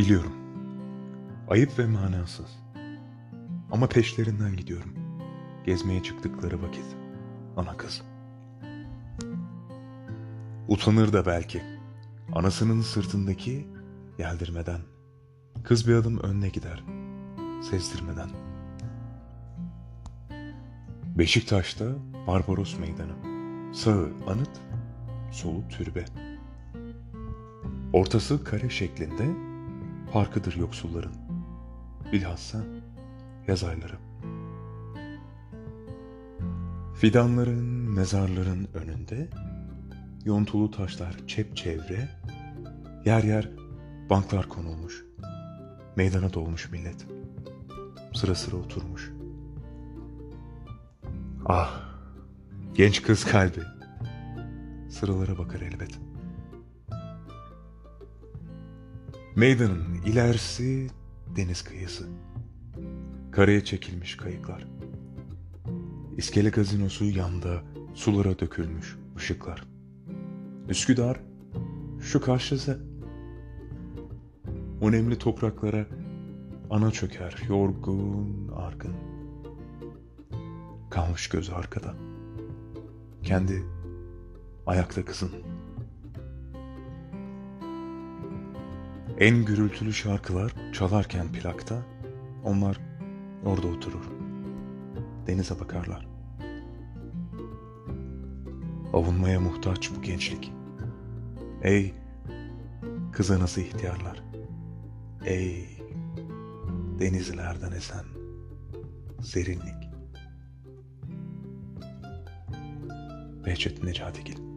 Biliyorum. Ayıp ve manasız. Ama peşlerinden gidiyorum. Gezmeye çıktıkları vakit. Ana kız. Utanır da belki. Anasının sırtındaki yeldirmeden. Kız bir adım önüne gider. Sezdirmeden. Beşiktaş'ta Barbaros Meydanı. Sağı anıt, solu türbe. Ortası kare şeklinde parkıdır yoksulların. Bilhassa yaz ayları. Fidanların, mezarların önünde yontulu taşlar çep çevre, yer yer banklar konulmuş. Meydana dolmuş millet. Sıra sıra oturmuş. Ah, genç kız kalbi. Sıralara bakar elbet. Meydanın ilerisi deniz kıyısı. Karaya çekilmiş kayıklar. İskele gazinosu yanda sulara dökülmüş ışıklar. Üsküdar şu karşısı. O nemli topraklara ana çöker yorgun argın. Kalmış göz arkada. Kendi ayakta kızın. En gürültülü şarkılar çalarken plakta onlar orada oturur. Denize bakarlar. Avunmaya muhtaç bu gençlik. Ey kıza nasıl ihtiyarlar. Ey denizlerden esen serinlik. Behçet Necatigil